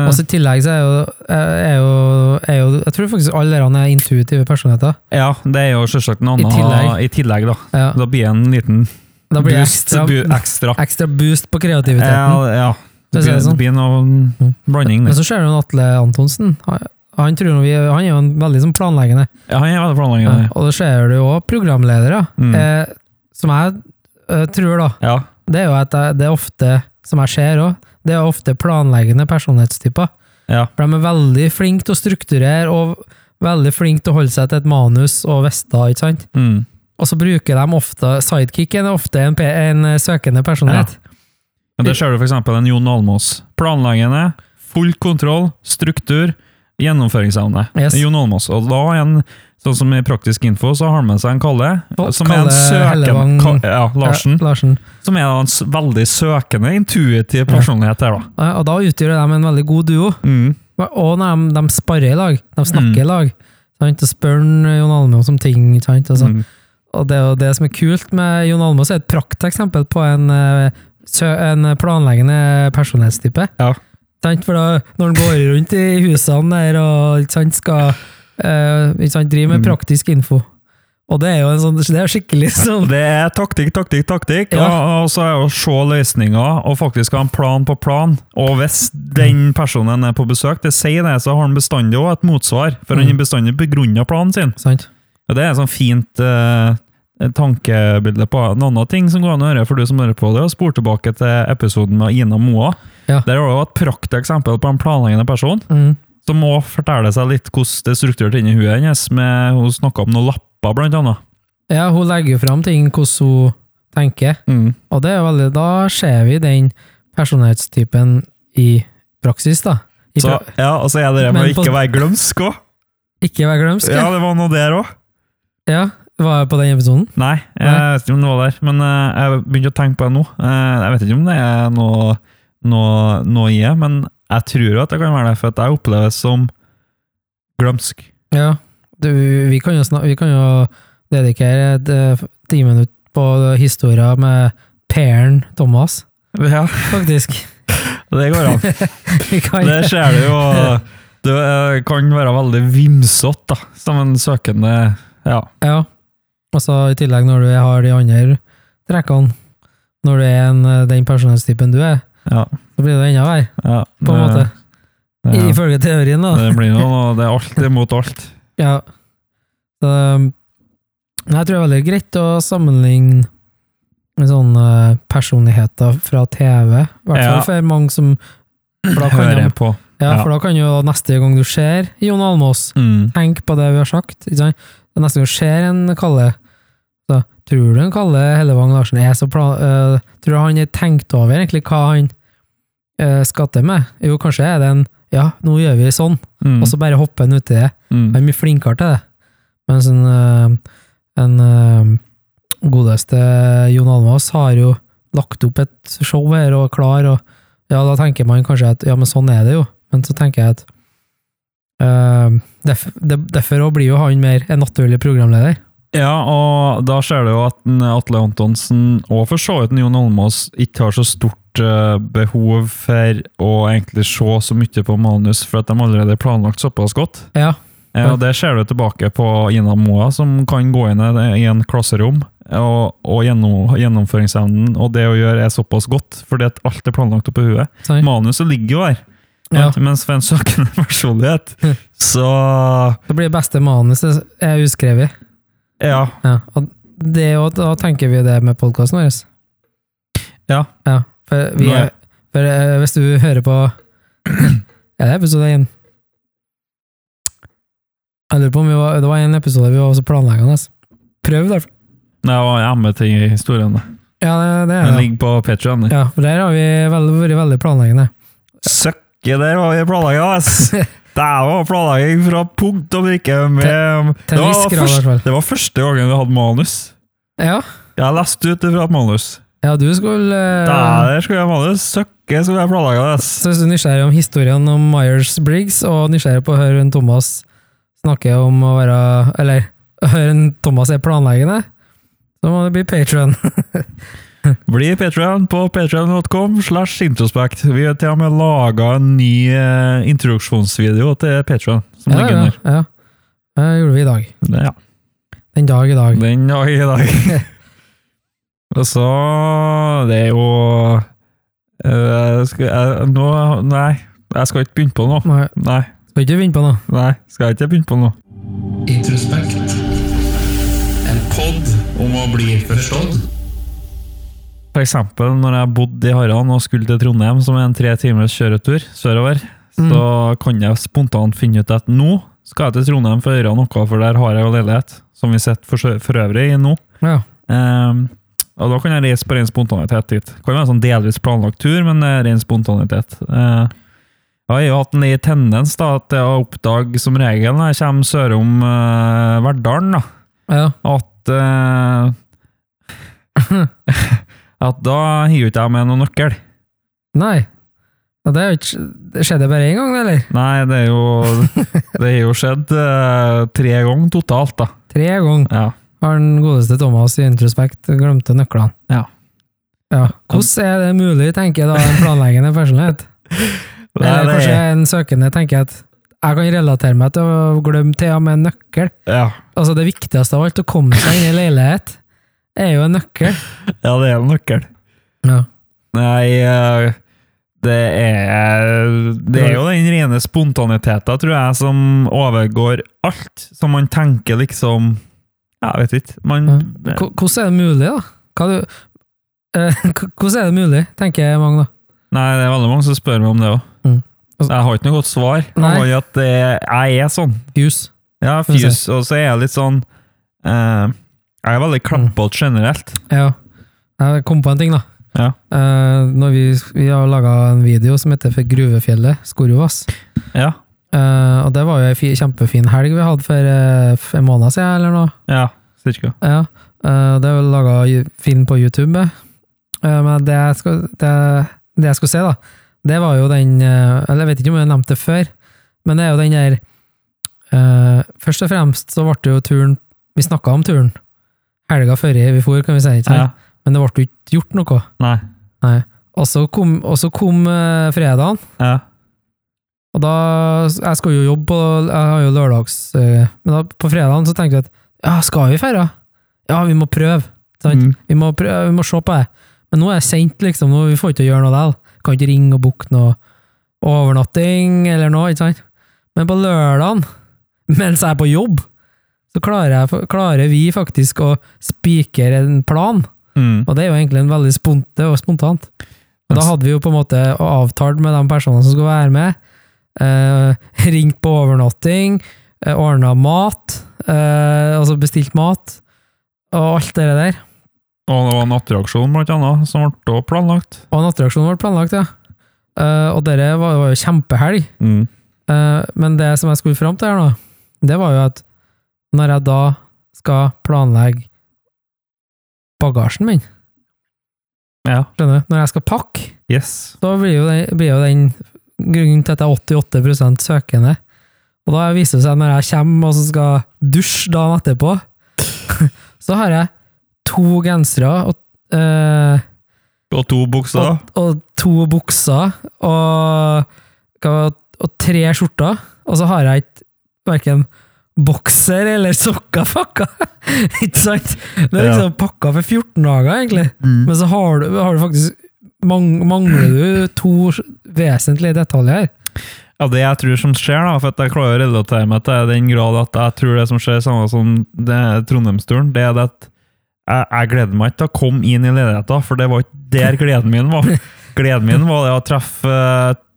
Og i tillegg så er jo, er jo, er jo Jeg tror faktisk alle er intuitive personligheter. ja, det er jo selvsagt en annen I tillegg. i tillegg, da. Ja, Da blir det en liten da blir boost, ekstra, bu, ekstra. ekstra boost på kreativiteten. Ja, ja. Det blir, det sånn. det blir noe Mm. blanding Men så ser du Atle Antonsen. Han, vi, han er jo en veldig sånn planleggende. Ja, han er veldig planleggende. Og det ser du jo òg programledere, Mm. eh, som jeg eh, tror, da, Ja. det er jo at det det er ofte, som jeg ser òg, det er ofte planleggende personlighetstyper. Ja. For de er veldig flinke til å strukturere, og veldig flinke til å holde seg til et manus og vite, ikke sant? Mm. Og så bruker de ofte Sidekicken er ofte en, en eh, søkende personlighet. Men det ser du eksempel en Jon Almås. Planleggende, full kontroll, struktur, gjennomføringsevne. Yes. Jon Olmås. Og da er en, sånn som i Praktisk info, så har han med seg en Kalle, Og som er en Kalle søkende Ka- ja, Larsen. Ja, Larsen. Som er en veldig søkende, intuitiv personlighet her, da. Ja, Og da utgjør de en veldig god duo. Mm. Og når de, de sparer i lag, de snakker i lag, sant? spør han Jon Almaas om ting. Sant? Altså, Mm. Og det det som er kult med Jon Almaas, er et prakteksempel på en, eh, en planleggende personlighetstype. Ja. For da, når han går rundt i husene der og sant, skal eh, drive med Mm. praktisk info Og det er jo en sånn, det er skikkelig sånn Det er taktikk, taktikk, taktikk, Ja. og, og så er det å se løsninger og faktisk ha en plan på plan. Og hvis den personen er på besøk, det sier det, så har han bestandig også et motsvar, for han Mm. har bestandig begrunna planen sin. sant? Og det er et sånn fint eh, tankebilde på en annen ting som går an å høre for du som hører på det, og spor tilbake til episoden med Ina Moa. Ja. Der har du et prakteksempel på en planleggende person Mm. som må fortelle seg litt hvordan det er strukturert inni huet hennes. med- Hun snakka om noen lapper, blant annet. Ja, hun legger jo fram ting hvordan hun tenker. Mm. Og det veldig, da ser vi den personlighetstypen i praksis, da. I Så, pra ja, og så er det det med å ikke være glømsk òg. ikke være glømsk? Ja, Ja. det var noe der òg. ja. Var jeg på den episoden? Nei, jeg Nei. vet ikke om det var der, men eh, jeg begynte å tenke på det nå. Eh, jeg vet ikke om det er noe, noe, noe i det, men jeg tror jo at det kan være det, for at jeg oppleves som glømsk. Ja. Du, vi, kan jo snak, vi kan jo dedikere et eh, ti minutter på historia med pæren Thomas, Ja, faktisk. det går an. Det ser du jo. Du eh, kan være veldig vimsete, da, som en søkende Ja. Ja. Og så i tillegg når du har de andre trekkene, når du er en, eh, den personlighetstypen du er, ja, så blir det enda verre, ja på en måte. Ja. Ifølge teorien, da. Det blir noe, det er alt imot alt. Ja. Så, um, jeg tror det er veldig greit å sammenligne med sånne personligheter fra TV, i hvert fall for mange som da, Hører jeg på. ja, for da kan jo neste gang du ser Jon Almås, Mm. tenk på det vi har sagt. Ikke sant? Neste gang du ser en Kalle, tror du en Kalle Hellevang Larsen er så plan, Uh, Tror du han har tenkt over egentlig hva han skal til med? Jo, kanskje er det en Ja, nå gjør vi sånn, Mm. og så bare hopper en uti det. Mm. Jeg er mye flinkere til det. Mens en, øh, en øh, godeste Jon Almaas har jo lagt opp et show her og klar, og ja, da tenker man kanskje at ja, men sånn er det jo. Men så tenker jeg at uh, derf, derfor blir jo han mer en naturlig programleder. Ja, og da ser du jo at Atle Antonsen, og for så vidt Jon Almaas, ikke har så stort eh, behov for å egentlig se så mye på manus, for at de allerede er planlagt såpass godt. Ja, ja. og Det ser du tilbake på Ina Moa, som kan gå inn i en klasserom, og, og gjennom, gjennomføringsevnen og det å gjøre er såpass godt, fordi at alt er planlagt oppi huet. Sorry. Manuset ligger jo der, Ja. mens for en søkende personlighet, så Det blir beste manuset er uskrevet. Ja. Ja, og det, og da tenker vi det med podkasten vår. Ja. ja for, vi er- for eh, hvis du hører på Er det episode én? Jeg lurer på om vi var, det var en episode vi var også planleggende. Prøv, derfor. Det var hjemme-ting i historien. det. Ja, det, det er Den ligger på Patreon. Ja, for der har vi vært veldig planleggende. Søkke, der var vi planleggende, ass! Det var planlegging fra punkt og prikke. Med, det, var grad, i hvert først, fall. det var første gangen vi hadde manus. Ja, Jeg leste ut fra et manus. ja du skulle eh, Der skulle jeg manus. Søkke, skulle jeg planlegge det. Så hvis du er nysgjerrig om historien om Myers-Briggs, og nysgjerrig på å høre en Thomas snakke om å være Eller høre en Thomas er planleggende, så må det bli Patron. Bli Patreon på patreon.com slash introspect. Vi har til og med laga en ny eh, introduksjonsvideo til Patreon. Som Ja, ja, ja. Det gjorde vi i dag. Ja, Den dag i dag. den dag i dag. Og så Det er jo øh, skal jeg, nå, Nei, jeg skal ikke begynne på noe. Nei, Nei, skal ikke begynne på noe. nei, skal jeg ikke begynne på noe. Introspekt. En pod om å bli forstått. For eksempel når jeg bodde i Harran og skulle til Trondheim, som er en tre timers kjøretur sørover, Mm. så kan jeg spontant finne ut at nå skal jeg til Trondheim for å gjøre noe, for der har jeg jo leilighet, som vi sitter for, for øvrig i nå. Ja. Um, og da kan jeg reise på ren spontanitet dit. Det kan være en sånn delvis planlagt tur, men ren spontanitet. Uh, jeg har jo hatt en litt tendens da, til å oppdage som regel når jeg kommer sørom uh, Verdalen, da, ja. at eh, At da hiver ikke jeg med noen nøkkel. Nei. Og det ikke det Skjedde bare én gang, eller? Nei, det er jo Det har jo skjedd uh, tre ganger totalt, da. Tre ganger Ja. har den godeste Thomas i Introspect glemte nøklene. Ja. Ja. Hvordan er det mulig, tenker jeg da en planleggende personlighet? Eller kanskje en søkende tenker at jeg kan relatere meg til å glemme til og med en nøkkel. ja. Altså Det viktigste av alt, å komme seg inn i leilighet, er jo en nøkkel. ja, det er en nøkkel. Ja. Nei, eh, det er Det er jo den rene spontaniteten, tror jeg, som overgår alt. Som man tenker liksom Jeg vet ikke. Man Ja. Hvordan er det mulig, da? Du, eh, hvordan er det mulig, tenker mange, da. Nei, det er veldig mange som spør meg om det òg. Mm. Altså- Jeg har ikke noe godt svar. Jeg, at det, jeg er sånn. Fuse. Ja, fuse. Og så er jeg litt sånn eh, Jeg er veldig klappete generelt. Ja. Jeg kom på en ting, da. Ja. Uh, vi, vi har laga en video som heter For gruvefjellet, Skorovas. Ja. Uh, og det var jo ei kjempefin helg vi hadde for uh, en måned siden, eller noe. Ja, cirka. Ja. Det er laga film på YouTube. Men det jeg, skal, det, det jeg skulle se, da, det var jo den Eller jeg vet ikke om jeg nevnte det før, men det er jo den der Først og fremst så ble jo turen Vi snakka om turen helga før vi for, kan vi si. ikke sant? Ja. Men det ble jo ikke gjort noe. Nei. Nei. Og så kom, og så kom eh, fredagen, Ja. og da Jeg skal jo jobbe på Jeg har jo lørdags eh, Men da, på fredagen så tenkte jeg at ja, skal vi feire? Ja, vi må prøve. Sant? Mm. Vi, må prøve, vi må se på det. Men nå er det sent, liksom. Nå, vi får ikke gjøre noe der. Kan ikke ringe og booke noe overnatting eller noe, ikke sant? Men på lørdagen, mens jeg er på jobb, så klarer, jeg, klarer vi faktisk å spikre en plan. Mm. Og det er jo egentlig en veldig spont, det spontant. Og da hadde vi jo på en måte avtalt med de personene som skulle være med. Eh, ringt på overnatting, eh, ordna mat, eh, altså bestilt mat, og alt det der. Og det var en attraksjon, blant annet, som ble planlagt. Og nattreaksjonen ble planlagt, ja. Eh, og det var, var jo kjempehelg. Mm. Eh, men det som jeg skulle fram til her nå, det var jo at når jeg da skal planlegge bagasjen min, Ja. skjønner du, når jeg skal pakke, Yes. da blir jo den, blir jo den grunnen til at jeg er 88% søkende. Og da viser det seg når jeg kommer og så skal dusje dagen etterpå, så har jeg to gensere og, øh, Og to bukser. og, og to bukser og, og tre skjorter, og så har jeg ikke hverken bokser eller sokker pakka. ikke sant? Det er Ja. liksom pakka for 14 dager, egentlig. Mm. Men så har du, har du faktisk mang, mangler du to vesentlige detaljer. her? Ja, Det jeg tror som skjer, da, for at jeg klarer å relatere meg til den grad at jeg tror det som skjer, samme som det Trondheimsturen, det er at jeg, jeg gleder meg ikke til å komme inn i ledigheten, for det var ikke der gleden min var. Gleden min var det å treffe,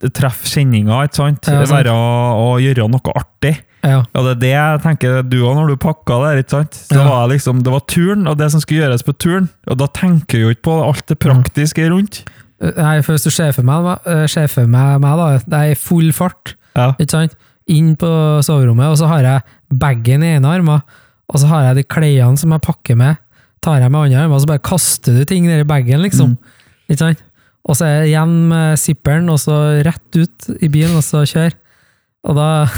eh, treffe kjenninger, ikke sant? Ja, sant. Være å gjøre noe artig. Ja. Og det er det jeg tenker du òg, når du pakka der. ikke sant? Så Ja. var liksom, det var turen, og det som skulle gjøres på turen. Og da tenker du jo ikke på alt det praktiske rundt. Nei, for hvis du ser for meg, eh, meg, meg da, det er i full fart, Ja. ikke sant? Inn på soverommet, og så har jeg bagen i ene armen, og så har jeg de klærne som jeg pakker med, tar jeg med andre armen, og så bare kaster du ting ned i bagen, liksom. Ikke sant? Og så er jeg igjen med zipperen, og så rett ut i bilen, og så kjøre. Og da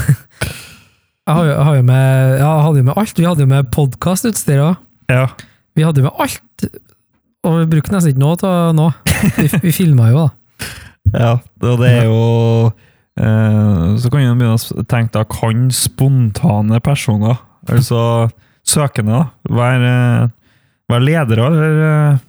Jeg har jo, jeg har jo med, ja, hadde jo med alt. Vi hadde jo med podkastutstyr òg. Ja. Vi hadde jo med alt. Og vi brukte nesten ikke noe til nå. Vi, vi filma jo, da. Ja, og det er jo eh, Så kan man begynne å tenke da, kan spontane personer, altså søkende, da, være, eh, være ledere eller eh,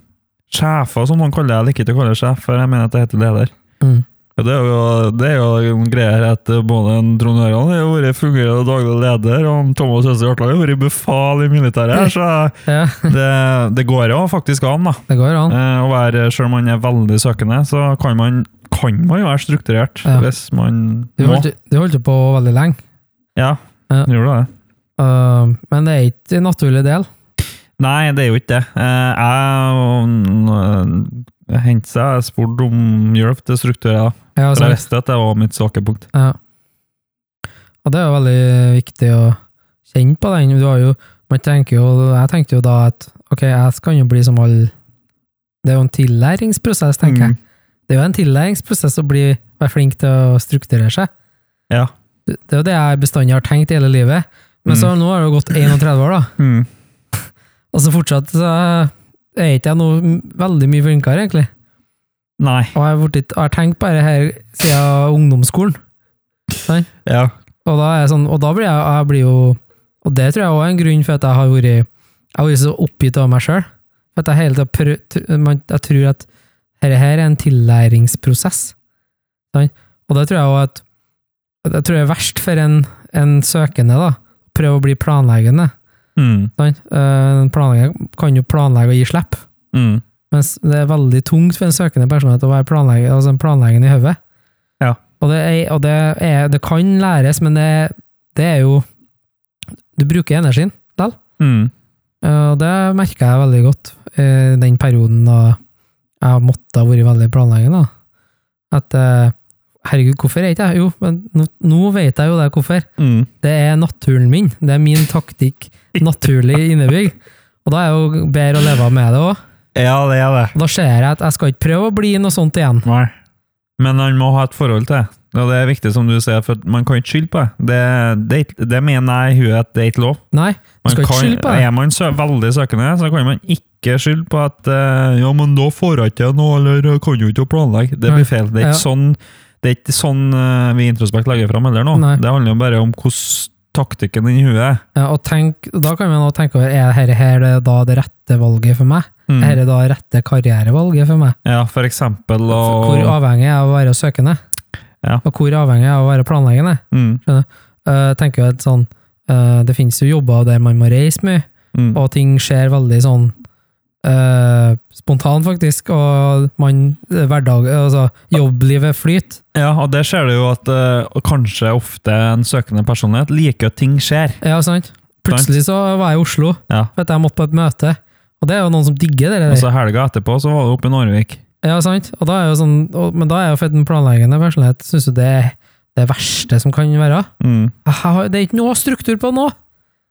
sjefer, som noen kaller det. Jeg liker ikke å kalle det sjef, for jeg mener at det heter leder. Mm. Det er jo, det er jo en greie her at både Trond Høran har jo vært fungerende daglig leder, og Thomas Østad Hjartland har vært befal i militæret. Så Ja, det, det går jo faktisk an, da. det går an. Eh, Å være, selv om man er veldig søkende, så kan man, kan man jo være strukturert Ja. hvis man Du må. holdt, du holdt på veldig lenge, Ja, Ja. gjorde det. uh, men det er ikke en naturlig del. Nei, det er jo ikke det. Eh, Jeg hendte seg, jeg spurte om hjelp til strukturer. Ja, For jeg visste at det var mitt svake punkt. Ja. Og det er jo veldig viktig å kjenne på den. Du har jo, man tenker jo, jeg tenkte jo da at ok, jeg kan jo bli som alle Det er jo en tillæringsprosess, tenker jeg. Mm. Det er jo en tillæringsprosess å bli, være flink til å strukturere seg. Ja. Det det er jo det jeg bestandig har tenkt hele livet. Men så nå har det jo gått 31 år, da. Mm. Og så fortsatt så er ikke jeg noe veldig mye flinkere, egentlig. Nei. Og jeg har, blitt- jeg har tenkt på det her siden ungdomsskolen. Ja. Og da, er jeg sånn, og da blir jeg, jeg blir jo Og det tror jeg også er en grunn for at jeg har vært Jeg har vært så oppgitt av meg sjøl. At jeg hele tida prøver Jeg tror at dette her er en tillæringsprosess. Nei? Og det tror jeg også at Jeg tror det er verst for en, en søkende, da. Prøve å bli planleggende. Mm. Eh, planlegger kan jo planlegge og gi slipp. Mm. Mens det er veldig tungt for en søkende personlighet å være planlegger, altså en planlegger i hodet. Ja. Og, det, er, og det, er, det kan læres, men det, det er jo Du bruker energien likevel. Mm. Eh, Og det merka jeg veldig godt i den perioden da jeg måtte ha vært veldig planleggende. At eh, herregud, hvorfor er ikke jeg Jo, men nå, nå vet jeg jo det hvorfor. Mm. Det er naturen min. Det er min taktikk naturlig innebygd. Og da er det jo bedre å leve med det òg. Ja, det er det. Og da ser jeg at jeg skal ikke prøve å bli noe sånt igjen. Nei. Men han må ha et forhold til det. Og det er viktig, som du sier, for man kan ikke skylde på det. Det, det, det mener jeg i huet at det er ikke lov. Nei, Man skal ikke skylde på det. Er man sø veldig søkende, så kan man ikke skylde på at uh, ja, men da får jeg ikke noe, eller kan jo ikke planlegge. Det blir feil. Det er Ja. ikke sånn, det er ikke sånn eh, vi i Introspekt legger fram heller nå. Nei. Det handler jo bare om hvordan taktikken i huet. Ja, og tenk, da kan man nå tenke over er dette her da det rette valget for meg? Mm. Er dette da rette karrierevalget for meg? Ja, for eksempel og... Hvor avhengig er jeg av å være søkende? Ja. Og hvor avhengig er jeg av å være planleggende? mm, Uh, tenker jo at sånn, uh, Det finnes jo jobber der man må reise mye, mm, og ting skjer veldig sånn uh, spontant, faktisk, og man, hverdag, altså jobblivet flyter. Ja, og der ser du jo at uh, kanskje ofte en søkende personlighet liker at ting skjer. Ja, sant? Plutselig så var jeg i Oslo, Ja. for at jeg måtte på et møte. Og det er jo noen som digger det. Og så helga etterpå så var du oppe i Narvik. Ja, sant? Og da er jo sånn, og, men da er jo for en planleggende personlighet, syns du det er det verste som kan være? Mm. Det er ikke noe struktur på nå!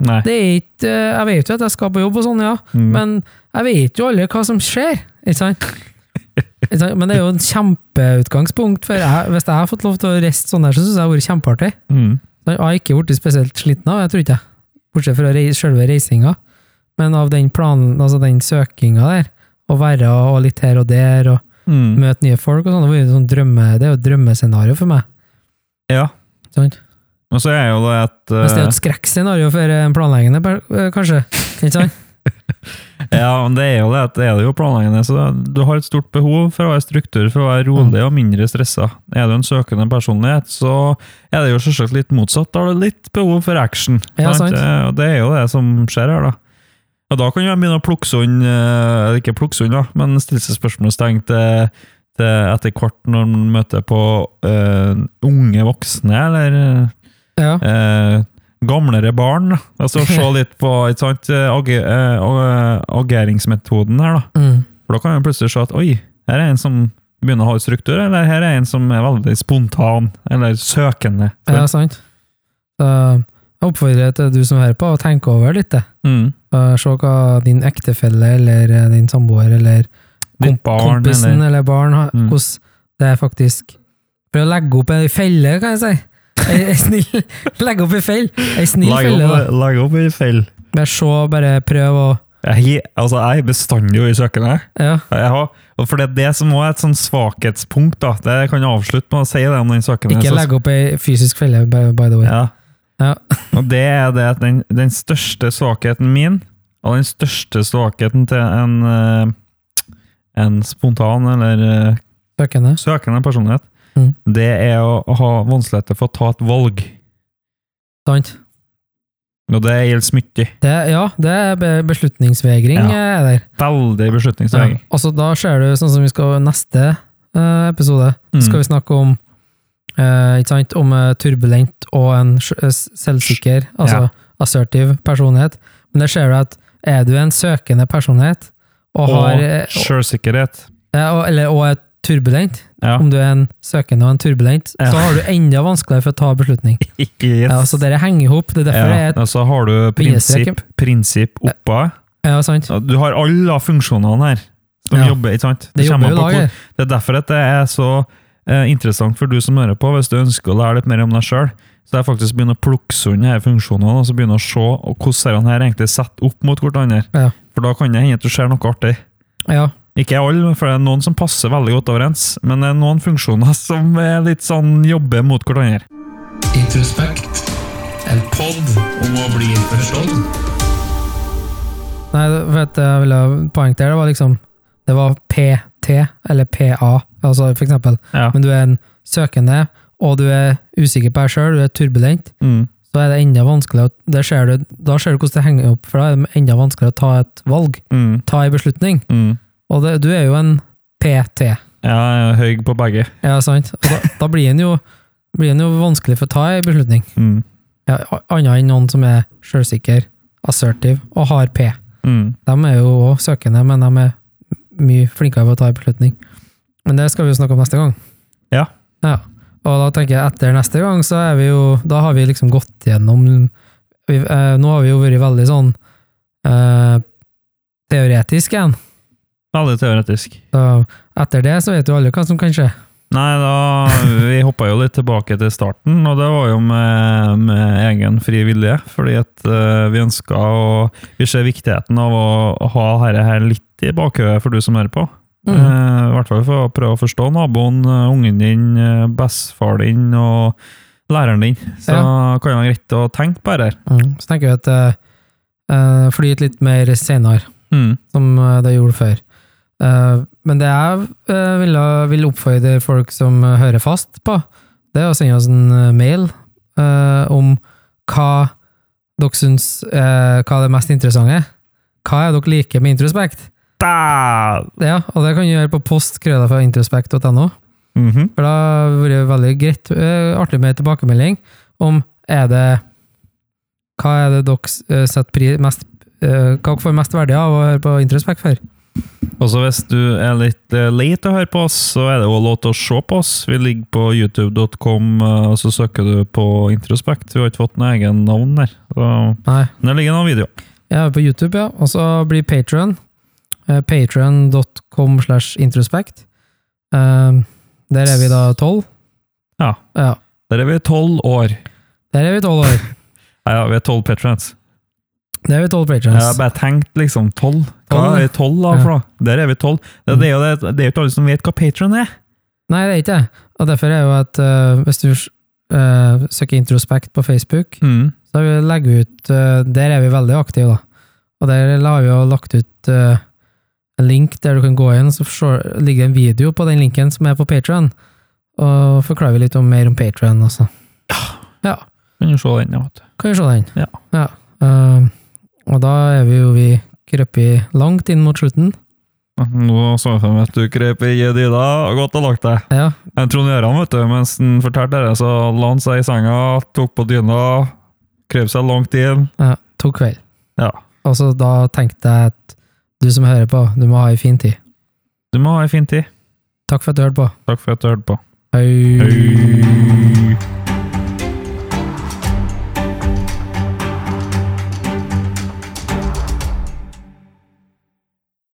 Nei. Det er ikke, eh, jeg vet jo at jeg skal på jobb og sånn, ja, Mm. men jeg vet jo aldri hva som skjer, ikke sant? Ikke sant? Men det er jo en kjempeutgangspunkt, for jeg, hvis jeg har fått lov til å reise sånn her, så syns jeg det har vært kjempeartig. Mm. Jeg har ikke blitt spesielt sliten av, jeg tror ikke jeg. Bortsett fra reis, selve reisinga. Men av den planen, altså den søkinga der, å være og litt her og der, og Mm. møte nye folk og sånn, det, sånn drømme, det er jo et drømmescenario for meg. Ja. Sant? Og så er jo det et Mens det er eh, et skrekkscenario for en planleggende, eh, kanskje. Ikke sant? Ja, men det er jo det at det er det jo planleggende, så du har et stort behov for å være struktur, for å være rolig og mindre stressa. Er du en søkende personlighet, så er det jo selvsagt litt motsatt. Da har du litt behov for action. Ja, sant. Eh, Og det er jo det som skjer her, da. Og da kan du begynne å plukke sund, ikke plukke sund, da, men stille seg spørsmålstegn til etter hvert når man møter på uh, unge voksne, eller Ja. eh, gamlere barn. Altså se litt på ikke sant, eh, age, eh, eh, ageringsmetoden her, da. Mm. For da kan man plutselig se at oi, her er en som begynner å ha struktur, eller her er en som er veldig spontan, eller søkende. Ja, sant. Så jeg oppfordrer til du som hører på, å tenke over litt det. Mm. Se hva din ektefelle eller din samboer eller Ditt kom barn, kompisen eller eller, barn Mm. hvordan det er faktisk For å legge opp ei felle, kan jeg si. Ei, snill Legg opp ei feil. Ei snill felle, legg opp i feil. Bare se, bare prøv å Jeg, altså, jeg er bestandig i kjøkkenet. Ja. Har, for det er det som også er et sånn svakhetspunkt, da. Det kan jeg avslutte med å si det om den kjøkkenet. Ikke legge opp ei fysisk felle, by, by the way. Ja. Ja. Og det er det at den, den største svakheten min, og den største svakheten til en, eh, en spontan eller eh, Søkende. søkende personlighet, Mm. det er å ha vanskeligheter for å ta et valg. Sant? Og det gjelder mye. Det, ja, det er beslutningsvegring Ja. eh. Veldig beslutningsvegring. Ja. Altså, da ser du, sånn som vi skal neste eh, episode, Mm. skal vi snakke om uh, ikke sant, om uh, turbulent og en selvsikker, altså assertiv personlighet. Men der ser du at er du en søkende personlighet, og Og har selvsikkerhet. Ja, og, eller, og er turbulent, Ja. om du er en søkende og en turbulent, Ja. så har du enda vanskeligere for å ta beslutning. Yes. Ja, så dere henger i hop. Det er derfor Ja, det er og så har du prinsipp, prinsipp oppå. ja, sant. Du har alle funksjonene her De jobber, ikke sant? Det det, jobber jo på Det er derfor at det er så eh, interessant for du som hører på, hvis du ønsker å lære litt mer om deg sjøl. Så jeg faktisk begynner å plukke unna her funksjonene, og så begynner å se hvordan her egentlig setter opp mot hverandre. Ja. For da kan det hende at du ser noe artig. Ja, Ikke alle, for det er noen som passer veldig godt overens, men det er noen funksjoner som er litt sånn jobber mot hverandre. Introspekt. En pod om å bli forstått. Nei, vet for at jeg ville poengtere, det var liksom Det var PT, eller PA, altså for eksempel. Ja. Men du er en søkende, og du er usikker på deg sjøl, du er turbulent, Mm. så er det enda vanskeligere ser du, Da ser du hvordan det henger opp, for da er det enda vanskeligere å ta et valg, Mm. ta en beslutning. Mm. Og det, du er jo en PT, Ja, høy på begge. ja, sant? Og da, da blir den jo, jo vanskelig for å ta en beslutning. Mm. Ja, Annet enn noen som er sjølsikker, assertiv og har P. Mm. De er jo òg søkende, men de er mye flinkere for å ta en beslutning. Men det skal vi jo snakke om neste gang. Ja. ja. Og da tenker jeg etter neste gang, så er vi jo Da har vi liksom gått gjennom vi, eh, Nå har vi jo vært veldig sånn eh, teoretisk igjen. Veldig teoretisk. Så etter det så vet jo alle hva som kan skje. Nei, da Vi hoppa jo litt tilbake til starten, og det var jo med, med egen fri vilje. Fordi at uh, vi ønska å Vi ser viktigheten av å ha dette her litt i bakhodet for du som hører på. Mm. Uh, I hvert fall for å prøve å forstå naboen, eh, ungen din, bestefar din og læreren din. Så kan det være greit å tenke på dette. Mm. Så tenker vi at det uh, flyter litt mer senere. Mm. som det gjorde før. Eh, men det jeg eh, vil, vil oppfordre folk som hører fast på, det er å sende oss en eh, mail om hva dere syns hva er det mest interessante. Hva er dere liker med Introspekt? Da! Ja, og det kan du gjøre på post fra introspekt.no. Mhm. For da hadde det vært veldig greit, artig med tilbakemelding om er det hva er det dere setter mest Hva dere får mest verdi av å høre på Introspekt for? Og så hvis du er litt eh, lei til å høre på oss, så er det jo lov til å se på oss. Vi ligger på youtube.com, eh, og så søker du på Introspekt. Vi har ikke fått noe egen navn der. Så Nei. der ligger noen video. er på YouTube, ja. Og så blir Patron. Patron.com slash introspect. Eh, der er vi da tolv. Ja. Ja. Der er vi tolv år. Der er vi tolv år. Ja, ja, vi er tolv patrons. Der er vi tolv Jeg patrons. har bare tenkt liksom tolv. Hva er tolv da for da? Der er vi tolv. Det, det er jo det, det er ikke alle som vet hva patron er. Nei, det er ikke det. Og derfor er jo at uh, hvis du uh, søker Introspekt på Facebook, Mm. så vi legger vi ut uh, Der er vi veldig aktive, da. Og der har vi jo lagt ut en link der du kan gå inn, så ligger det en video på den linken som er på Patron. Og forklarer vi litt om, mer om Patron også. Ja. ja. Kan du se den, ja. Kan jo se den? Ja. Eh, og da er vi jo vi krøpet langt inn mot slutten. Nå så jeg for meg at du krøp i Jedida og godt og lagt deg. Ja, En Trond Gjøran, vet du, mens han fortalte det, så la han seg i senga, tok på dyna, krøp seg langt inn. ja tok kveld. Ja. Og så da tenkte jeg at du som hører på, du må ha ei fin tid. Du må ha ei fin tid. Takk for at du hørte på. Takk for at du hørte på. Hei. Hei.